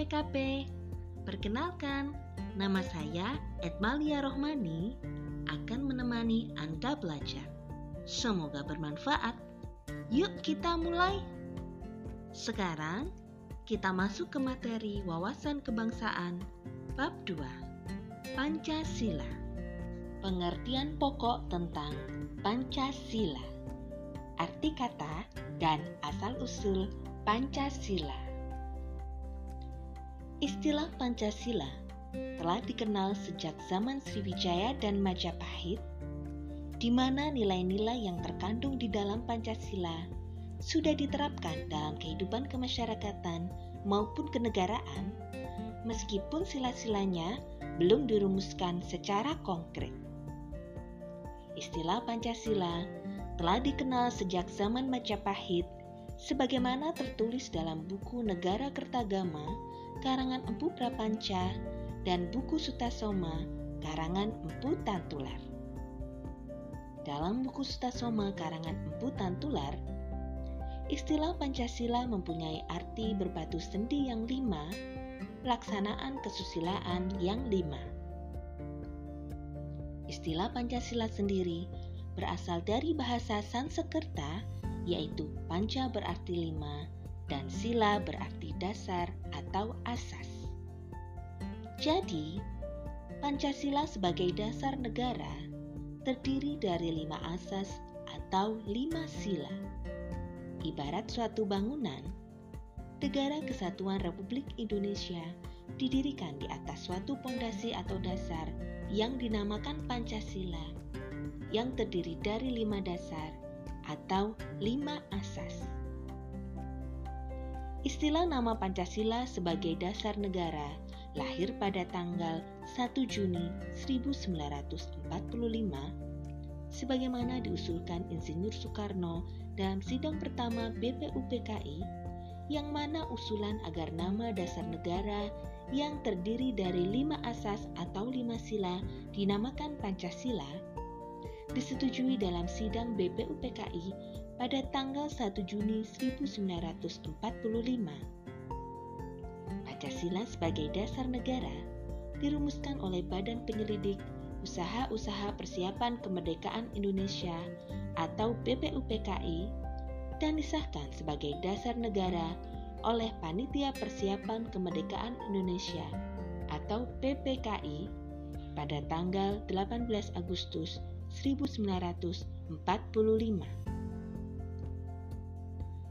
PKP. Perkenalkan, nama saya Edmalia Rohmani akan menemani Anda belajar. Semoga bermanfaat. Yuk kita mulai. Sekarang kita masuk ke materi wawasan kebangsaan bab 2. Pancasila. Pengertian pokok tentang Pancasila. Arti kata dan asal-usul Pancasila. Istilah Pancasila telah dikenal sejak zaman Sriwijaya dan Majapahit, di mana nilai-nilai yang terkandung di dalam Pancasila sudah diterapkan dalam kehidupan kemasyarakatan maupun kenegaraan, meskipun sila-silanya belum dirumuskan secara konkret. Istilah Pancasila telah dikenal sejak zaman Majapahit sebagaimana tertulis dalam buku Negara Kertagama karangan Empu Prapanca dan buku Sutasoma karangan Empu Tantular. Dalam buku Sutasoma karangan Empu Tantular, istilah Pancasila mempunyai arti berbatu sendi yang lima, pelaksanaan kesusilaan yang lima. Istilah Pancasila sendiri berasal dari bahasa Sanskerta, yaitu panca berarti lima dan sila berarti dasar atau asas. Jadi, Pancasila sebagai dasar negara terdiri dari lima asas atau lima sila. Ibarat suatu bangunan, Negara Kesatuan Republik Indonesia didirikan di atas suatu pondasi atau dasar yang dinamakan Pancasila, yang terdiri dari lima dasar atau lima asas. Istilah nama Pancasila sebagai dasar negara lahir pada tanggal 1 Juni 1945 sebagaimana diusulkan Insinyur Soekarno dalam sidang pertama BPUPKI yang mana usulan agar nama dasar negara yang terdiri dari lima asas atau lima sila dinamakan Pancasila disetujui dalam sidang BPUPKI pada tanggal 1 Juni 1945. Pancasila sebagai dasar negara dirumuskan oleh Badan Penyelidik Usaha-Usaha Persiapan Kemerdekaan Indonesia atau BPUPKI dan disahkan sebagai dasar negara oleh Panitia Persiapan Kemerdekaan Indonesia atau PPKI pada tanggal 18 Agustus 1945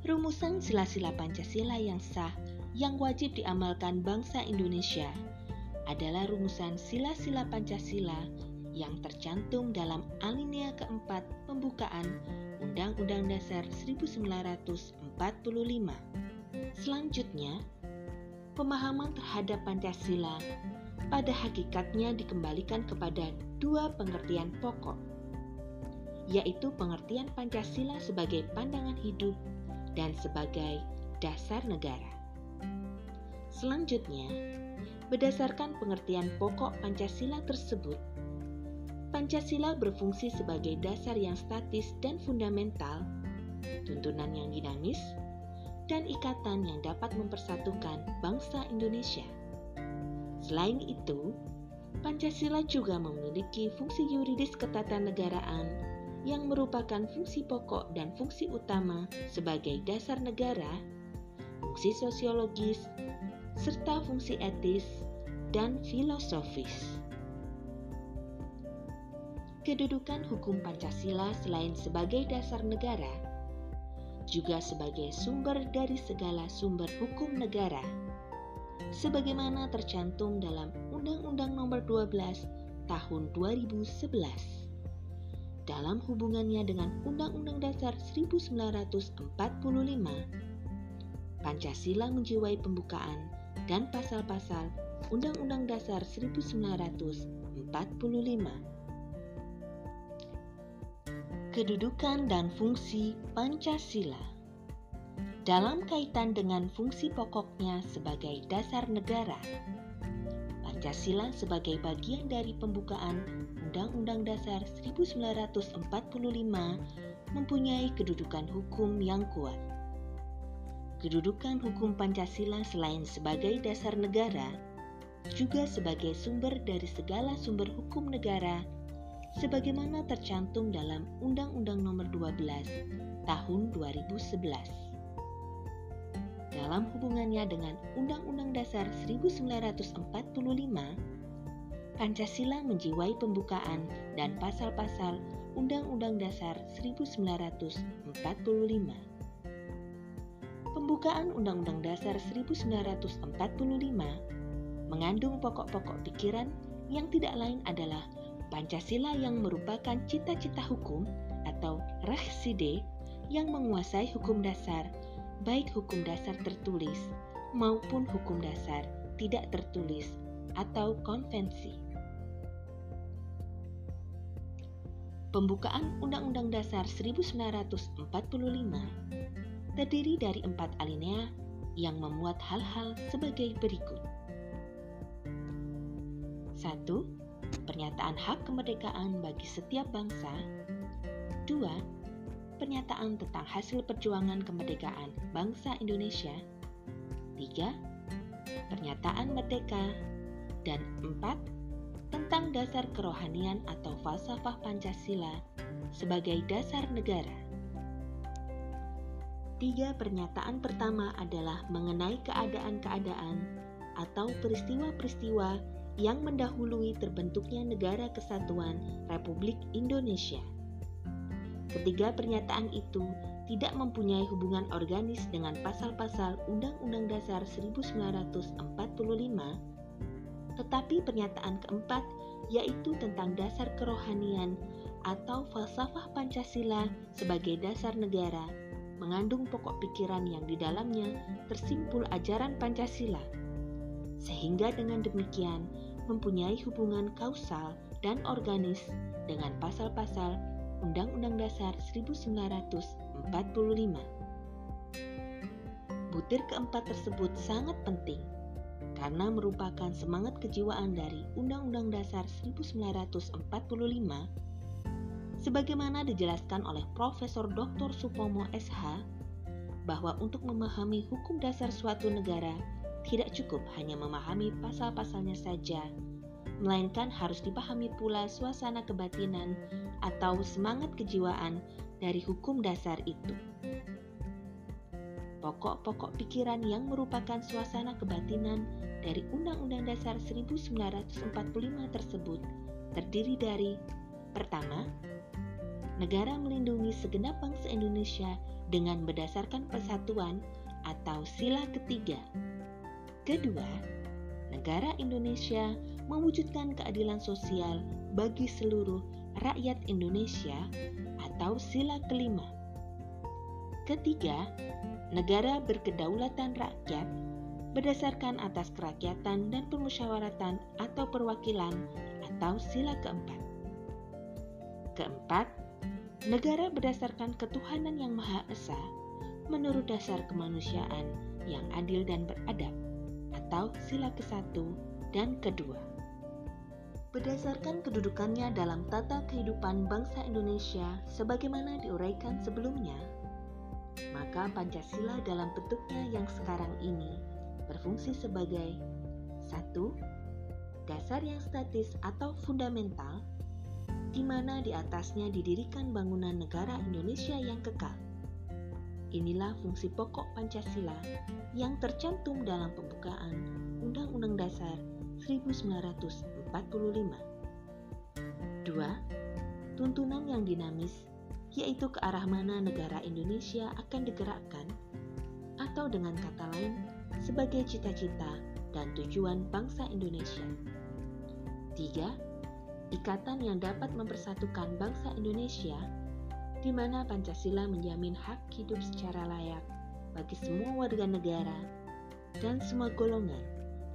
rumusan sila-sila Pancasila yang sah yang wajib diamalkan bangsa Indonesia adalah rumusan sila-sila Pancasila yang tercantum dalam alinea keempat pembukaan Undang-Undang Dasar 1945. Selanjutnya, pemahaman terhadap Pancasila pada hakikatnya dikembalikan kepada dua pengertian pokok, yaitu pengertian Pancasila sebagai pandangan hidup dan sebagai dasar negara. Selanjutnya, berdasarkan pengertian pokok Pancasila tersebut, Pancasila berfungsi sebagai dasar yang statis dan fundamental, tuntunan yang dinamis, dan ikatan yang dapat mempersatukan bangsa Indonesia. Selain itu, Pancasila juga memiliki fungsi yuridis ketatanegaraan yang merupakan fungsi pokok dan fungsi utama sebagai dasar negara, fungsi sosiologis, serta fungsi etis dan filosofis. Kedudukan hukum Pancasila selain sebagai dasar negara, juga sebagai sumber dari segala sumber hukum negara, sebagaimana tercantum dalam Undang-Undang Nomor 12 Tahun 2011 dalam hubungannya dengan Undang-Undang Dasar 1945, Pancasila menjiwai pembukaan dan pasal-pasal Undang-Undang Dasar 1945. Kedudukan dan fungsi Pancasila dalam kaitan dengan fungsi pokoknya sebagai dasar negara Pancasila sebagai bagian dari pembukaan Undang-Undang Dasar 1945 mempunyai kedudukan hukum yang kuat. kedudukan hukum Pancasila selain sebagai dasar negara, juga sebagai sumber dari segala sumber hukum negara, sebagaimana tercantum dalam Undang-Undang Nomor 12 Tahun 2011. Dalam hubungannya dengan Undang-Undang Dasar 1945, Pancasila menjiwai pembukaan dan pasal-pasal Undang-Undang Dasar 1945. Pembukaan Undang-Undang Dasar 1945 mengandung pokok-pokok pikiran yang tidak lain adalah Pancasila yang merupakan cita-cita hukum atau rehside yang menguasai hukum dasar, baik hukum dasar tertulis maupun hukum dasar tidak tertulis atau konvensi. Pembukaan Undang-Undang Dasar 1945 terdiri dari empat alinea yang memuat hal-hal sebagai berikut. 1. Pernyataan hak kemerdekaan bagi setiap bangsa. 2. Pernyataan tentang hasil perjuangan kemerdekaan bangsa Indonesia. 3. Pernyataan merdeka. Dan 4 tentang dasar kerohanian atau falsafah Pancasila sebagai dasar negara. Tiga pernyataan pertama adalah mengenai keadaan-keadaan atau peristiwa-peristiwa yang mendahului terbentuknya Negara Kesatuan Republik Indonesia. Ketiga pernyataan itu tidak mempunyai hubungan organis dengan pasal-pasal Undang-Undang Dasar 1945 tetapi pernyataan keempat yaitu tentang dasar kerohanian atau falsafah Pancasila sebagai dasar negara mengandung pokok pikiran yang di dalamnya tersimpul ajaran Pancasila. Sehingga dengan demikian mempunyai hubungan kausal dan organis dengan pasal-pasal Undang-Undang Dasar 1945. Butir keempat tersebut sangat penting karena merupakan semangat kejiwaan dari Undang-Undang Dasar 1945 sebagaimana dijelaskan oleh Profesor Dr. Supomo SH bahwa untuk memahami hukum dasar suatu negara tidak cukup hanya memahami pasal-pasalnya saja, melainkan harus dipahami pula suasana kebatinan atau semangat kejiwaan dari hukum dasar itu. Pokok-pokok pikiran yang merupakan suasana kebatinan dari Undang-Undang Dasar 1945 tersebut terdiri dari pertama, negara melindungi segenap bangsa Indonesia dengan berdasarkan persatuan atau sila ketiga. Kedua, negara Indonesia mewujudkan keadilan sosial bagi seluruh rakyat Indonesia atau sila kelima. Ketiga, negara berkedaulatan rakyat berdasarkan atas kerakyatan dan permusyawaratan atau perwakilan atau sila keempat. Keempat, negara berdasarkan ketuhanan yang Maha Esa menurut dasar kemanusiaan yang adil dan beradab atau sila ke-1 dan kedua. Berdasarkan kedudukannya dalam tata kehidupan bangsa Indonesia sebagaimana diuraikan sebelumnya, maka Pancasila dalam bentuknya yang sekarang ini berfungsi sebagai satu dasar yang statis atau fundamental di mana di atasnya didirikan bangunan negara Indonesia yang kekal. Inilah fungsi pokok Pancasila yang tercantum dalam pembukaan Undang-Undang Dasar 1945. 2. Tuntunan yang dinamis yaitu ke arah mana negara Indonesia akan digerakkan atau dengan kata lain sebagai cita-cita dan tujuan bangsa Indonesia. 3. Ikatan yang dapat mempersatukan bangsa Indonesia di mana Pancasila menjamin hak hidup secara layak bagi semua warga negara dan semua golongan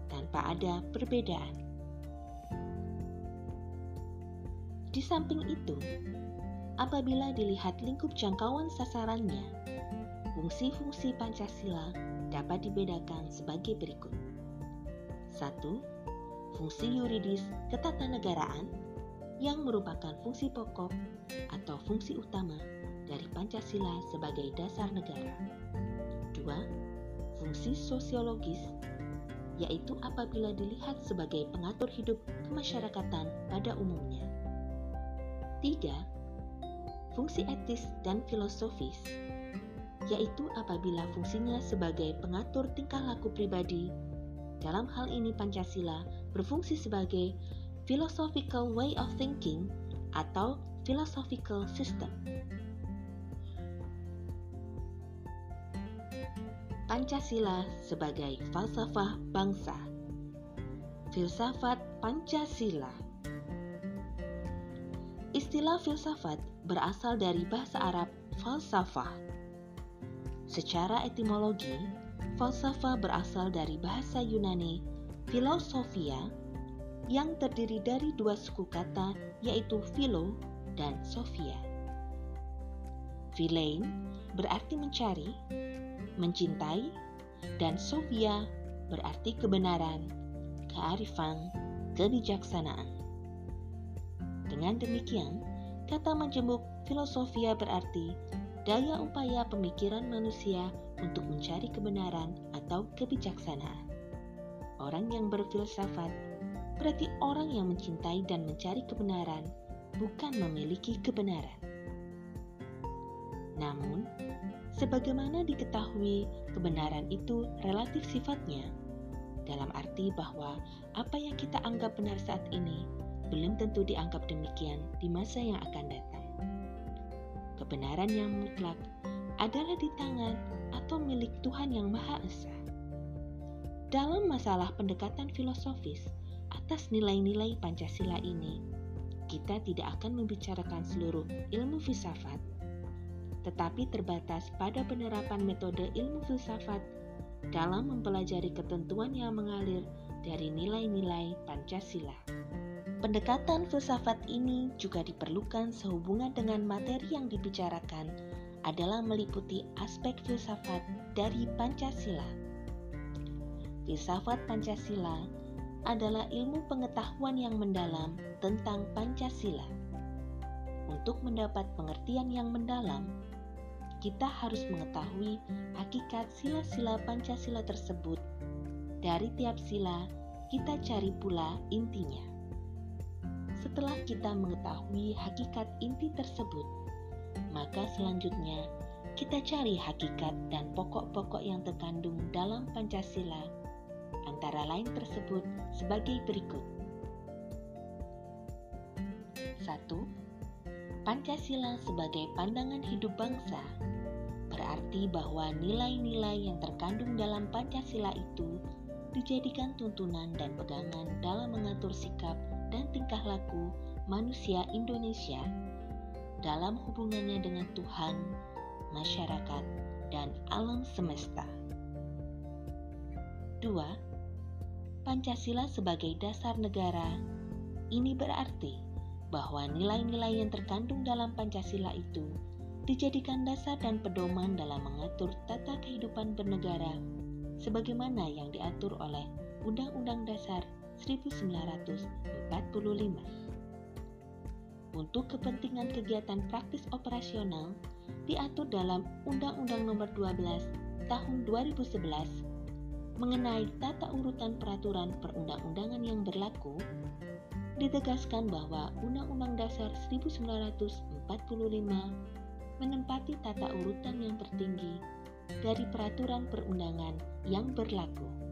tanpa ada perbedaan. Di samping itu, apabila dilihat lingkup jangkauan sasarannya, fungsi-fungsi Pancasila dapat dibedakan sebagai berikut. 1. Fungsi yuridis ketatanegaraan yang merupakan fungsi pokok atau fungsi utama dari Pancasila sebagai dasar negara. 2. fungsi sosiologis, yaitu apabila dilihat sebagai pengatur hidup kemasyarakatan pada umumnya. Tiga, fungsi etis dan filosofis, yaitu apabila fungsinya sebagai pengatur tingkah laku pribadi. Dalam hal ini Pancasila berfungsi sebagai philosophical way of thinking atau philosophical system. Pancasila sebagai falsafah bangsa. Filsafat Pancasila. Istilah filsafat berasal dari bahasa Arab falsafah. Secara etimologi, falsafah berasal dari bahasa Yunani filosofia yang terdiri dari dua suku kata yaitu philo dan sophia. Philein berarti mencari, mencintai, dan Sophia berarti kebenaran, kearifan, kebijaksanaan. Dengan demikian, kata majemuk filosofia berarti daya upaya pemikiran manusia untuk mencari kebenaran atau kebijaksanaan. Orang yang berfilsafat berarti orang yang mencintai dan mencari kebenaran, bukan memiliki kebenaran. Namun, sebagaimana diketahui, kebenaran itu relatif sifatnya, dalam arti bahwa apa yang kita anggap benar saat ini belum tentu dianggap demikian di masa yang akan datang. Kebenaran yang mutlak adalah di tangan atau milik Tuhan yang Maha Esa. Dalam masalah pendekatan filosofis atas nilai-nilai Pancasila ini, kita tidak akan membicarakan seluruh ilmu filsafat tetapi terbatas pada penerapan metode ilmu filsafat dalam mempelajari ketentuan yang mengalir dari nilai-nilai Pancasila. Pendekatan filsafat ini juga diperlukan sehubungan dengan materi yang dibicarakan adalah meliputi aspek filsafat dari Pancasila. Filsafat Pancasila adalah ilmu pengetahuan yang mendalam tentang Pancasila. Untuk mendapat pengertian yang mendalam, kita harus mengetahui hakikat sila-sila Pancasila tersebut. Dari tiap sila, kita cari pula intinya. Setelah kita mengetahui hakikat inti tersebut, maka selanjutnya kita cari hakikat dan pokok-pokok yang terkandung dalam Pancasila, antara lain tersebut sebagai berikut. 1. Pancasila sebagai pandangan hidup bangsa berarti bahwa nilai-nilai yang terkandung dalam Pancasila itu dijadikan tuntunan dan pegangan dalam mengatur sikap dan tingkah laku manusia Indonesia dalam hubungannya dengan Tuhan, masyarakat, dan alam semesta. 2. Pancasila sebagai dasar negara ini berarti bahwa nilai-nilai yang terkandung dalam Pancasila itu dijadikan dasar dan pedoman dalam mengatur tata kehidupan bernegara sebagaimana yang diatur oleh Undang-Undang Dasar 1945. Untuk kepentingan kegiatan praktis operasional diatur dalam Undang-Undang Nomor 12 Tahun 2011 mengenai tata urutan peraturan perundang-undangan yang berlaku ditegaskan bahwa Undang-Undang Dasar 1945 menempati tata urutan yang tertinggi dari peraturan perundangan yang berlaku.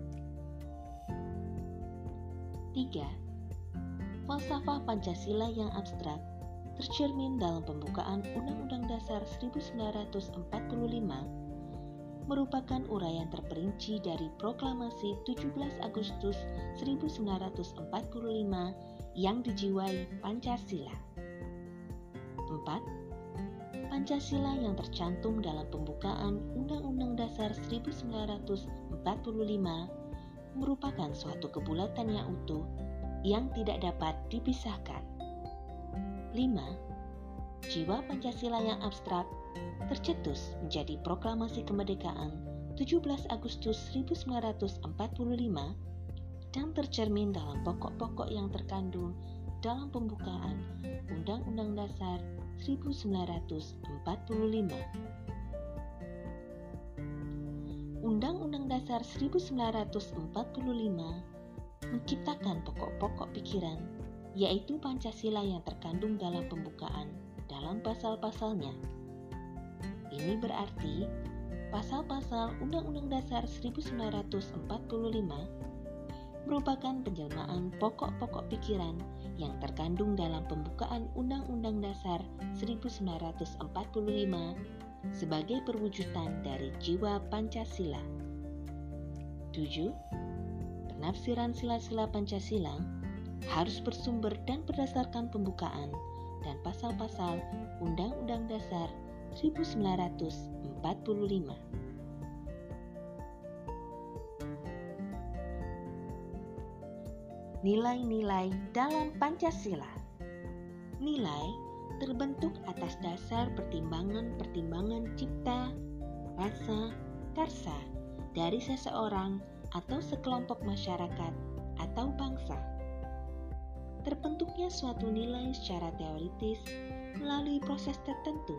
3. Falsafah Pancasila yang abstrak tercermin dalam pembukaan Undang-Undang Dasar 1945 merupakan uraian terperinci dari proklamasi 17 Agustus 1945 yang dijiwai Pancasila. 4 Pancasila yang tercantum dalam pembukaan Undang-Undang Dasar 1945 merupakan suatu kebulatan yang utuh yang tidak dapat dipisahkan. 5. Jiwa Pancasila yang abstrak tercetus menjadi proklamasi kemerdekaan 17 Agustus 1945 dan tercermin dalam pokok-pokok yang terkandung dalam pembukaan Undang-Undang Dasar 1945. Undang-Undang Dasar 1945 menciptakan pokok-pokok pikiran, yaitu Pancasila yang terkandung dalam pembukaan dalam pasal-pasalnya. Ini berarti pasal-pasal Undang-Undang Dasar 1945 merupakan penjelmaan pokok-pokok pikiran yang terkandung dalam pembukaan Undang-Undang Dasar 1945 sebagai perwujudan dari jiwa Pancasila. 7. Penafsiran sila-sila Pancasila harus bersumber dan berdasarkan pembukaan dan pasal-pasal Undang-Undang Dasar 1945. Nilai-nilai dalam Pancasila Nilai terbentuk atas dasar pertimbangan-pertimbangan cipta, rasa, karsa dari seseorang atau sekelompok masyarakat atau bangsa. Terbentuknya suatu nilai secara teoritis melalui proses tertentu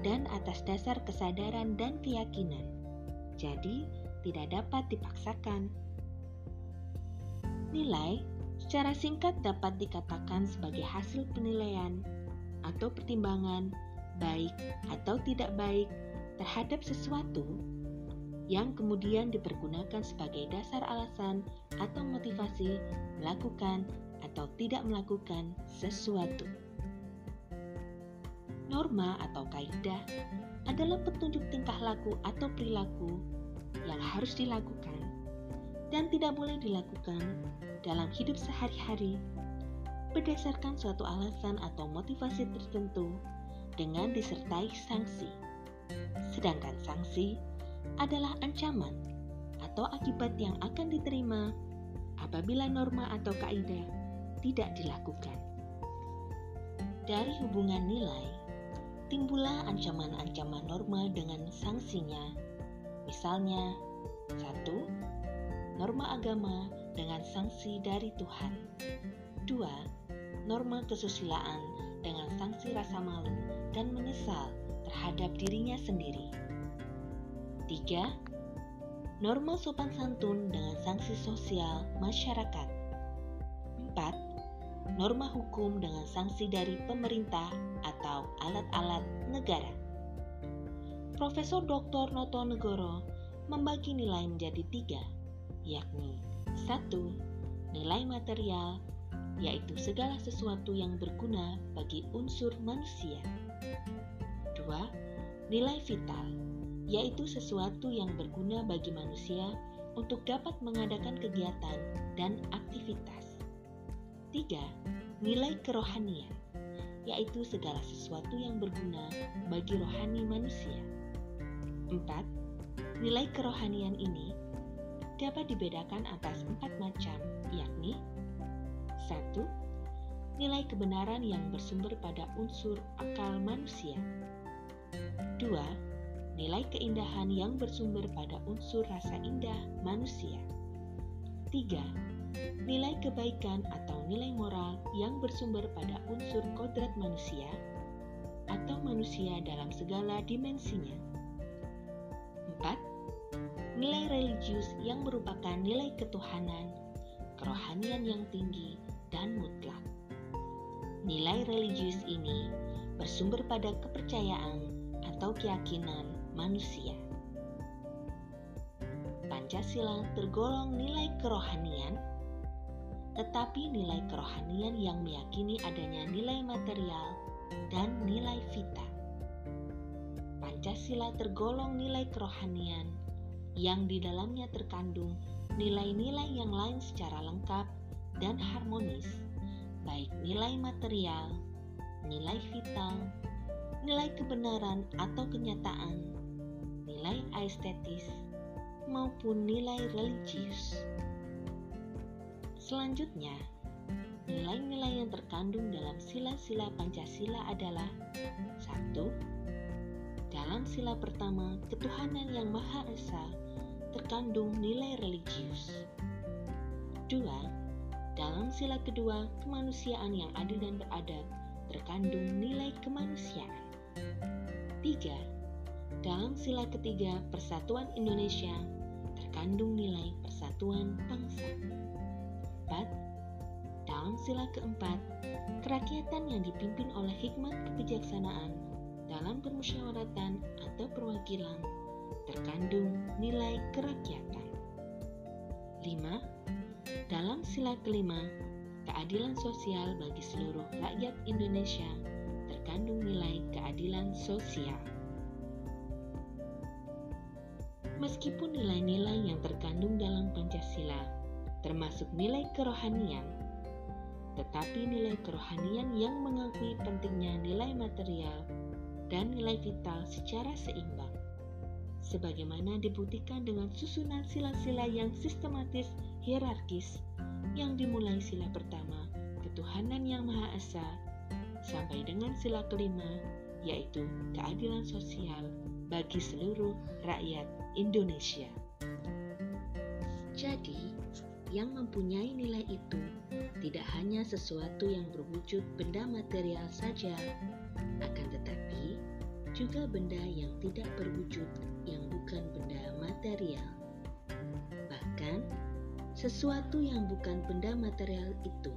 dan atas dasar kesadaran dan keyakinan. Jadi, tidak dapat dipaksakan. Nilai secara singkat dapat dikatakan sebagai hasil penilaian atau pertimbangan baik atau tidak baik terhadap sesuatu yang kemudian dipergunakan sebagai dasar alasan atau motivasi melakukan atau tidak melakukan sesuatu. Norma atau kaidah adalah petunjuk tingkah laku atau perilaku yang harus dilakukan dan tidak boleh dilakukan dalam hidup sehari-hari berdasarkan suatu alasan atau motivasi tertentu dengan disertai sanksi. Sedangkan sanksi adalah ancaman atau akibat yang akan diterima apabila norma atau kaidah tidak dilakukan. Dari hubungan nilai, timbullah ancaman-ancaman norma dengan sanksinya. Misalnya, satu, norma agama dengan sanksi dari Tuhan. Dua, norma kesusilaan dengan sanksi rasa malu dan menyesal terhadap dirinya sendiri. Tiga, norma sopan santun dengan sanksi sosial masyarakat. Empat, norma hukum dengan sanksi dari pemerintah atau alat-alat negara. Profesor Dr. Noto Negoro membagi nilai menjadi tiga, yakni satu, nilai material, yaitu segala sesuatu yang berguna bagi unsur manusia. Dua, nilai vital, yaitu sesuatu yang berguna bagi manusia untuk dapat mengadakan kegiatan dan aktivitas. Tiga, nilai kerohanian, yaitu segala sesuatu yang berguna bagi rohani manusia. Empat, nilai kerohanian ini dapat dibedakan atas empat macam, yakni satu, nilai kebenaran yang bersumber pada unsur akal manusia. Dua, nilai keindahan yang bersumber pada unsur rasa indah manusia. Tiga, nilai kebaikan atau nilai moral yang bersumber pada unsur kodrat manusia atau manusia dalam segala dimensinya. Empat, nilai religius yang merupakan nilai ketuhanan, kerohanian yang tinggi, dan mutlak. Nilai religius ini bersumber pada kepercayaan atau keyakinan manusia. Pancasila tergolong nilai kerohanian, tetapi nilai kerohanian yang meyakini adanya nilai material dan nilai vital. Pancasila tergolong nilai kerohanian yang di dalamnya terkandung nilai-nilai yang lain secara lengkap dan harmonis, baik nilai material, nilai vital, nilai kebenaran atau kenyataan, nilai estetis, maupun nilai religius. Selanjutnya, nilai-nilai yang terkandung dalam sila-sila Pancasila adalah satu, Dalam sila pertama, ketuhanan yang Maha Esa terkandung nilai religius. Dua, dalam sila kedua, kemanusiaan yang adil dan beradab terkandung nilai kemanusiaan. Tiga, dalam sila ketiga, persatuan Indonesia terkandung nilai persatuan bangsa. 4. Dalam sila keempat, kerakyatan yang dipimpin oleh hikmat kebijaksanaan dalam permusyawaratan atau perwakilan terkandung nilai kerakyatan. 5. Dalam sila kelima, keadilan sosial bagi seluruh rakyat Indonesia terkandung nilai keadilan sosial. Meskipun nilai-nilai yang terkandung dalam Pancasila termasuk nilai kerohanian, tetapi nilai kerohanian yang mengakui pentingnya nilai material dan nilai vital secara seimbang. Sebagaimana dibuktikan dengan susunan sila-sila yang sistematis hierarkis yang dimulai sila pertama, ketuhanan yang Maha Esa, sampai dengan sila kelima, yaitu keadilan sosial bagi seluruh rakyat Indonesia. Jadi, yang mempunyai nilai itu tidak hanya sesuatu yang berwujud benda material saja, akan tetapi juga benda yang tidak berwujud yang bukan benda material. Bahkan, sesuatu yang bukan benda material itu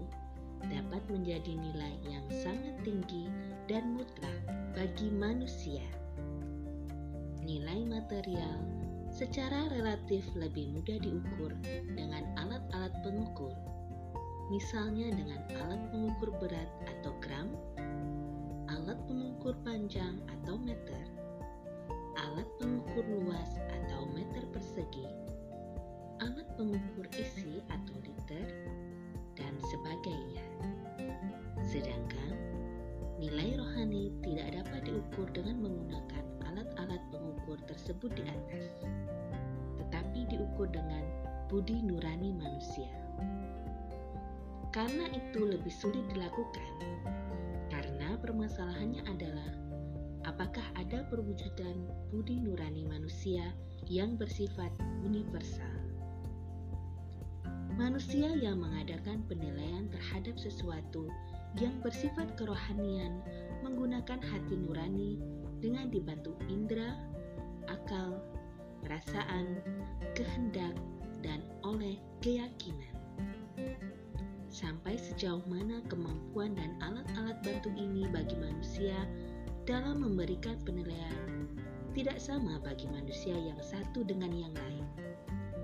dapat menjadi nilai yang sangat tinggi dan mutlak bagi manusia. Nilai material secara relatif lebih mudah diukur dengan alat-alat pengukur, misalnya dengan alat pengukur berat atau gram, alat pengukur panjang atau meter, alat pengukur luas atau meter persegi, alat pengukur isi atau liter, dan sebagainya. Sedangkan nilai rohani tidak dapat diukur dengan menggunakan alat-alat pengukur tersebut di atas, tetapi diukur dengan budi nurani manusia. Karena itu lebih sulit dilakukan, karena permasalahannya adalah apakah ada perwujudan budi nurani manusia yang bersifat universal. Manusia yang mengadakan penilaian terhadap sesuatu yang bersifat kerohanian menggunakan hati nurani dengan dibantu indera, akal, perasaan, kehendak, dan oleh keyakinan. Sampai sejauh mana kemampuan dan alat-alat bantu ini bagi manusia dalam memberikan penilaian tidak sama bagi manusia yang satu dengan yang lain,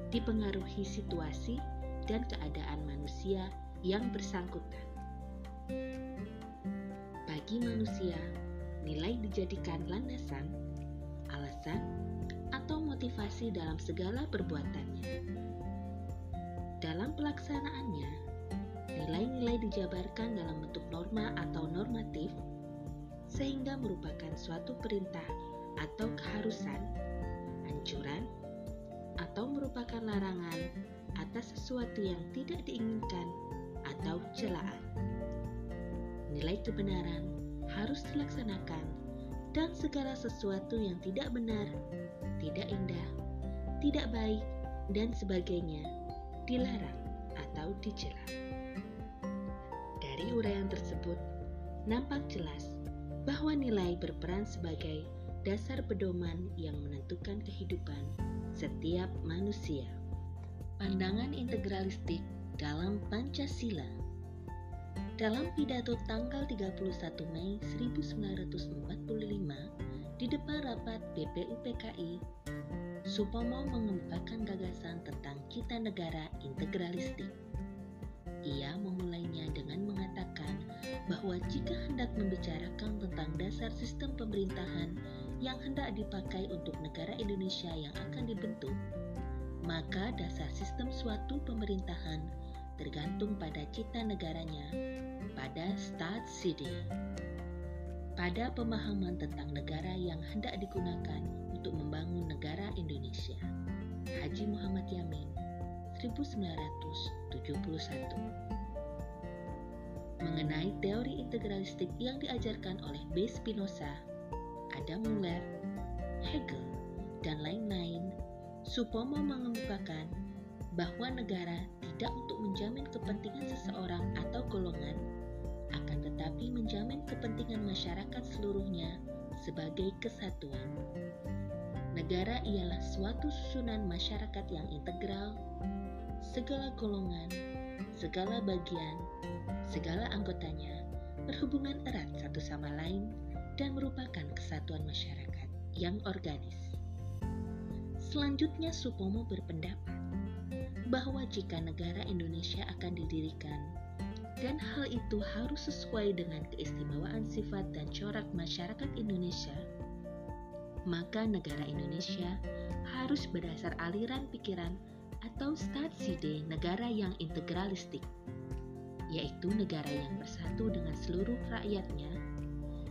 dipengaruhi situasi dan keadaan manusia yang bersangkutan. Bagi manusia, nilai dijadikan landasan, alasan, atau motivasi dalam segala perbuatannya. Dalam pelaksanaannya, nilai-nilai dijabarkan dalam bentuk norma atau normatif, sehingga merupakan suatu perintah atau keharusan, anjuran, atau merupakan larangan atas sesuatu yang tidak diinginkan atau celaan. Nilai kebenaran harus dilaksanakan dan segala sesuatu yang tidak benar, tidak indah, tidak baik, dan sebagainya dilarang atau dicela. Dari uraian tersebut, nampak jelas bahwa nilai berperan sebagai dasar pedoman yang menentukan kehidupan setiap manusia. Pandangan integralistik dalam Pancasila dalam pidato tanggal 31 Mei 1945 di depan rapat BPUPKI, Supomo mengemukakan gagasan tentang kita negara integralistik. Ia memulainya dengan mengatakan bahwa jika hendak membicarakan tentang dasar sistem pemerintahan yang hendak dipakai untuk negara Indonesia yang akan dibentuk, maka dasar sistem suatu pemerintahan tergantung pada cita negaranya pada start CD. Pada pemahaman tentang negara yang hendak digunakan untuk membangun negara Indonesia. Haji Muhammad Yamin 1971 Mengenai teori integralistik yang diajarkan oleh B. Spinoza, Adam Muller, Hegel, dan lain-lain, Supomo mengemukakan bahwa negara tidak untuk menjamin kepentingan seseorang atau golongan, akan tetapi menjamin kepentingan masyarakat seluruhnya sebagai kesatuan. negara ialah suatu susunan masyarakat yang integral, segala golongan, segala bagian, segala anggotanya berhubungan erat satu sama lain dan merupakan kesatuan masyarakat yang organis. Selanjutnya Supomo berpendapat bahwa jika negara Indonesia akan didirikan dan hal itu harus sesuai dengan keistimewaan sifat dan corak masyarakat Indonesia, maka negara Indonesia harus berdasar aliran pikiran atau statside negara yang integralistik, yaitu negara yang bersatu dengan seluruh rakyatnya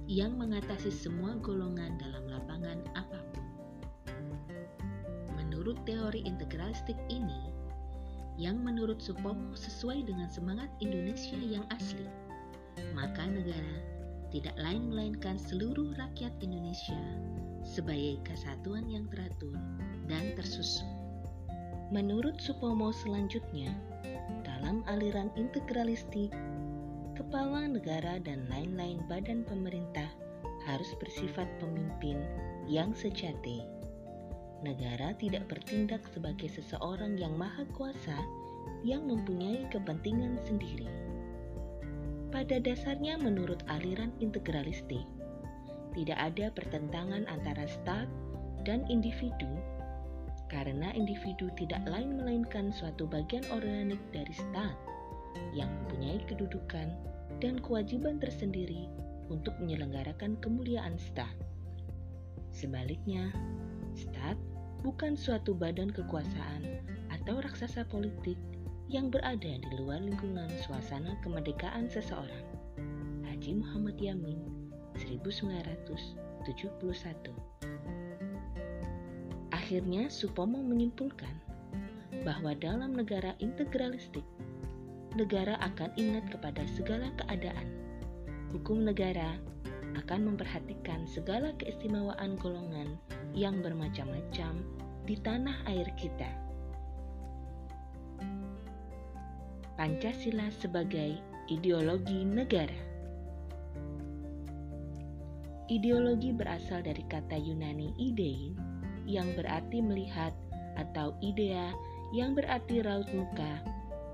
yang mengatasi semua golongan dalam lapangan. Menurut teori integralistik ini, yang menurut Supomo sesuai dengan semangat Indonesia yang asli, maka negara tidak lain melainkan seluruh rakyat Indonesia sebagai kesatuan yang teratur dan tersusun. Menurut Supomo selanjutnya, dalam aliran integralistik, kepala negara dan lain-lain badan pemerintah harus bersifat pemimpin yang sejati negara tidak bertindak sebagai seseorang yang maha kuasa yang mempunyai kepentingan sendiri. Pada dasarnya menurut aliran integralistik, tidak ada pertentangan antara stat dan individu karena individu tidak lain melainkan suatu bagian organik dari stat yang mempunyai kedudukan dan kewajiban tersendiri untuk menyelenggarakan kemuliaan stat. Sebaliknya, Stat bukan suatu badan kekuasaan atau raksasa politik yang berada di luar lingkungan suasana kemerdekaan seseorang. Haji Muhammad Yamin, 1971. Akhirnya Supomo menyimpulkan bahwa dalam negara integralistik, negara akan ingat kepada segala keadaan. Hukum negara akan memperhatikan segala keistimewaan golongan yang bermacam-macam di tanah air kita. Pancasila sebagai ideologi negara. Ideologi berasal dari kata Yunani idein yang berarti melihat atau idea yang berarti raut muka,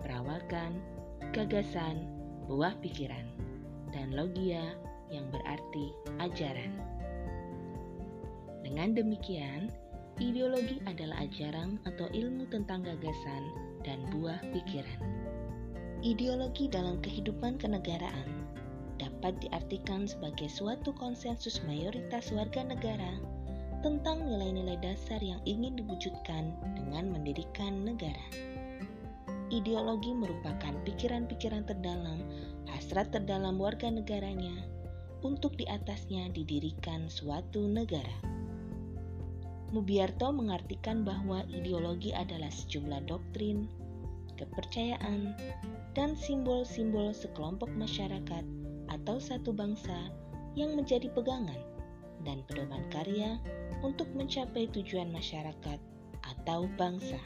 perawakan, gagasan, buah pikiran, dan logia yang berarti ajaran. Dengan demikian, ideologi adalah ajaran atau ilmu tentang gagasan dan buah pikiran. Ideologi dalam kehidupan kenegaraan dapat diartikan sebagai suatu konsensus mayoritas warga negara tentang nilai-nilai dasar yang ingin diwujudkan dengan mendirikan negara. Ideologi merupakan pikiran-pikiran terdalam, hasrat terdalam warga negaranya untuk di atasnya didirikan suatu negara. Mubiarto mengartikan bahwa ideologi adalah sejumlah doktrin, kepercayaan, dan simbol-simbol sekelompok masyarakat atau satu bangsa yang menjadi pegangan dan pedoman karya untuk mencapai tujuan masyarakat atau bangsa.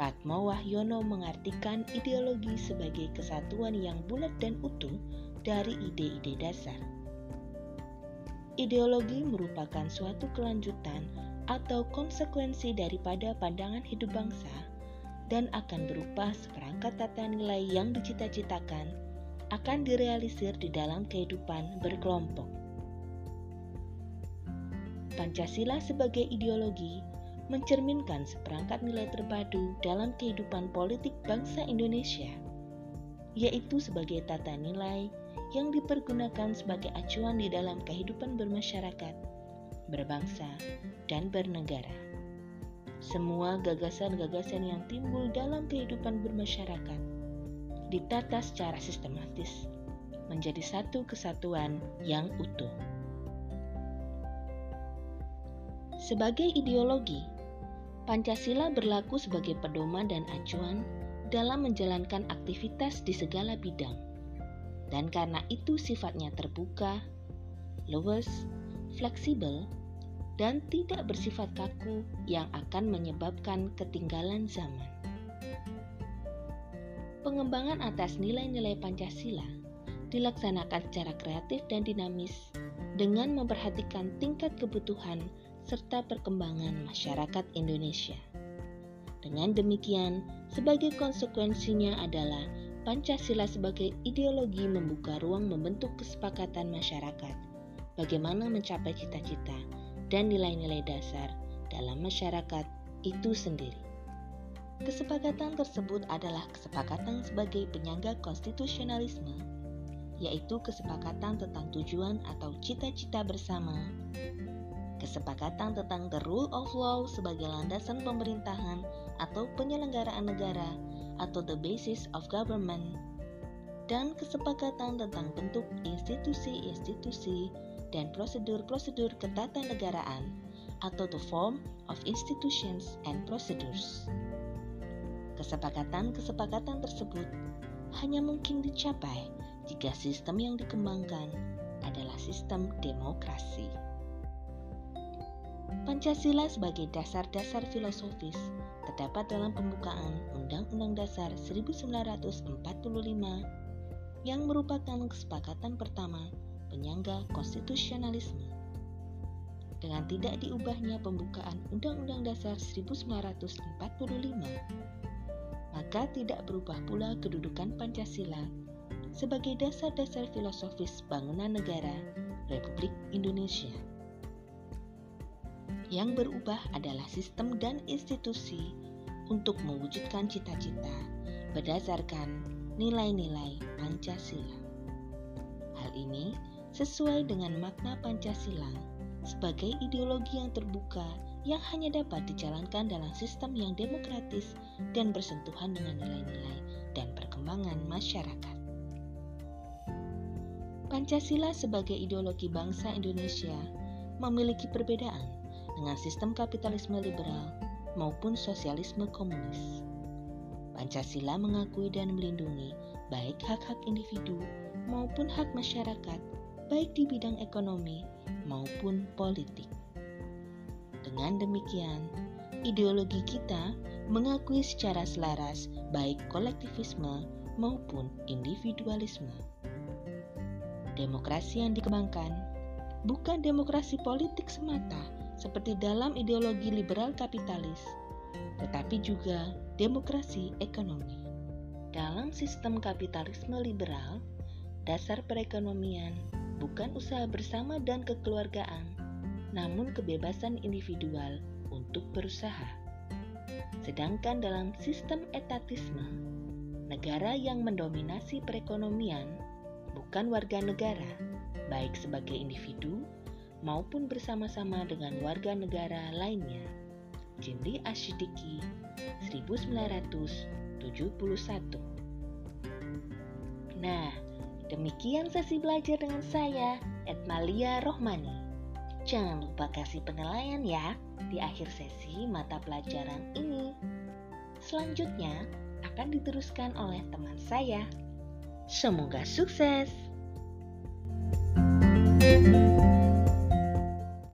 Patmo Wahyono mengartikan ideologi sebagai kesatuan yang bulat dan utuh dari ide-ide dasar Ideologi merupakan suatu kelanjutan atau konsekuensi daripada pandangan hidup bangsa dan akan berupa seperangkat tata nilai yang dicita-citakan akan direalisir di dalam kehidupan berkelompok. Pancasila sebagai ideologi mencerminkan seperangkat nilai terpadu dalam kehidupan politik bangsa Indonesia, yaitu sebagai tata nilai yang dipergunakan sebagai acuan di dalam kehidupan bermasyarakat, berbangsa, dan bernegara. Semua gagasan-gagasan yang timbul dalam kehidupan bermasyarakat ditata secara sistematis menjadi satu kesatuan yang utuh. Sebagai ideologi, Pancasila berlaku sebagai pedoman dan acuan dalam menjalankan aktivitas di segala bidang dan karena itu sifatnya terbuka, luwes, fleksibel, dan tidak bersifat kaku yang akan menyebabkan ketinggalan zaman. Pengembangan atas nilai-nilai Pancasila dilaksanakan secara kreatif dan dinamis dengan memperhatikan tingkat kebutuhan serta perkembangan masyarakat Indonesia. Dengan demikian, sebagai konsekuensinya adalah Pancasila sebagai ideologi membuka ruang membentuk kesepakatan masyarakat, bagaimana mencapai cita-cita dan nilai-nilai dasar dalam masyarakat itu sendiri. Kesepakatan tersebut adalah kesepakatan sebagai penyangga konstitusionalisme, yaitu kesepakatan tentang tujuan atau cita-cita bersama, kesepakatan tentang the rule of law sebagai landasan pemerintahan atau penyelenggaraan negara atau the basis of government, dan kesepakatan tentang bentuk institusi-institusi dan prosedur-prosedur ketatanegaraan atau the form of institutions and procedures. Kesepakatan-kesepakatan tersebut hanya mungkin dicapai jika sistem yang dikembangkan adalah sistem demokrasi. Pancasila sebagai dasar-dasar filosofis terdapat dalam pembukaan Undang-Undang Dasar 1945 yang merupakan kesepakatan pertama penyangga konstitusionalisme. Dengan tidak diubahnya pembukaan Undang-Undang Dasar 1945, maka tidak berubah pula kedudukan Pancasila sebagai dasar-dasar filosofis bangunan negara Republik Indonesia. Yang berubah adalah sistem dan institusi untuk mewujudkan cita-cita berdasarkan nilai-nilai Pancasila. Hal ini sesuai dengan makna Pancasila sebagai ideologi yang terbuka yang hanya dapat dijalankan dalam sistem yang demokratis dan bersentuhan dengan nilai-nilai dan perkembangan masyarakat. Pancasila sebagai ideologi bangsa Indonesia memiliki perbedaan dengan sistem kapitalisme liberal maupun sosialisme komunis. Pancasila mengakui dan melindungi baik hak-hak individu maupun hak masyarakat, baik di bidang ekonomi maupun politik. Dengan demikian, ideologi kita mengakui secara selaras baik kolektivisme maupun individualisme. Demokrasi yang dikembangkan bukan demokrasi politik semata, seperti dalam ideologi liberal kapitalis, tetapi juga demokrasi ekonomi. Dalam sistem kapitalisme liberal, dasar perekonomian bukan usaha bersama dan kekeluargaan, namun kebebasan individual untuk berusaha. Sedangkan dalam sistem etatisme, negara yang mendominasi perekonomian bukan warga negara, baik sebagai individu maupun bersama-sama dengan warga negara lainnya. Jimli Ashidiki 1971 Nah, demikian sesi belajar dengan saya, Etmalia Rohmani. Jangan lupa kasih penilaian ya di akhir sesi mata pelajaran ini. Selanjutnya akan diteruskan oleh teman saya. Semoga sukses! thank you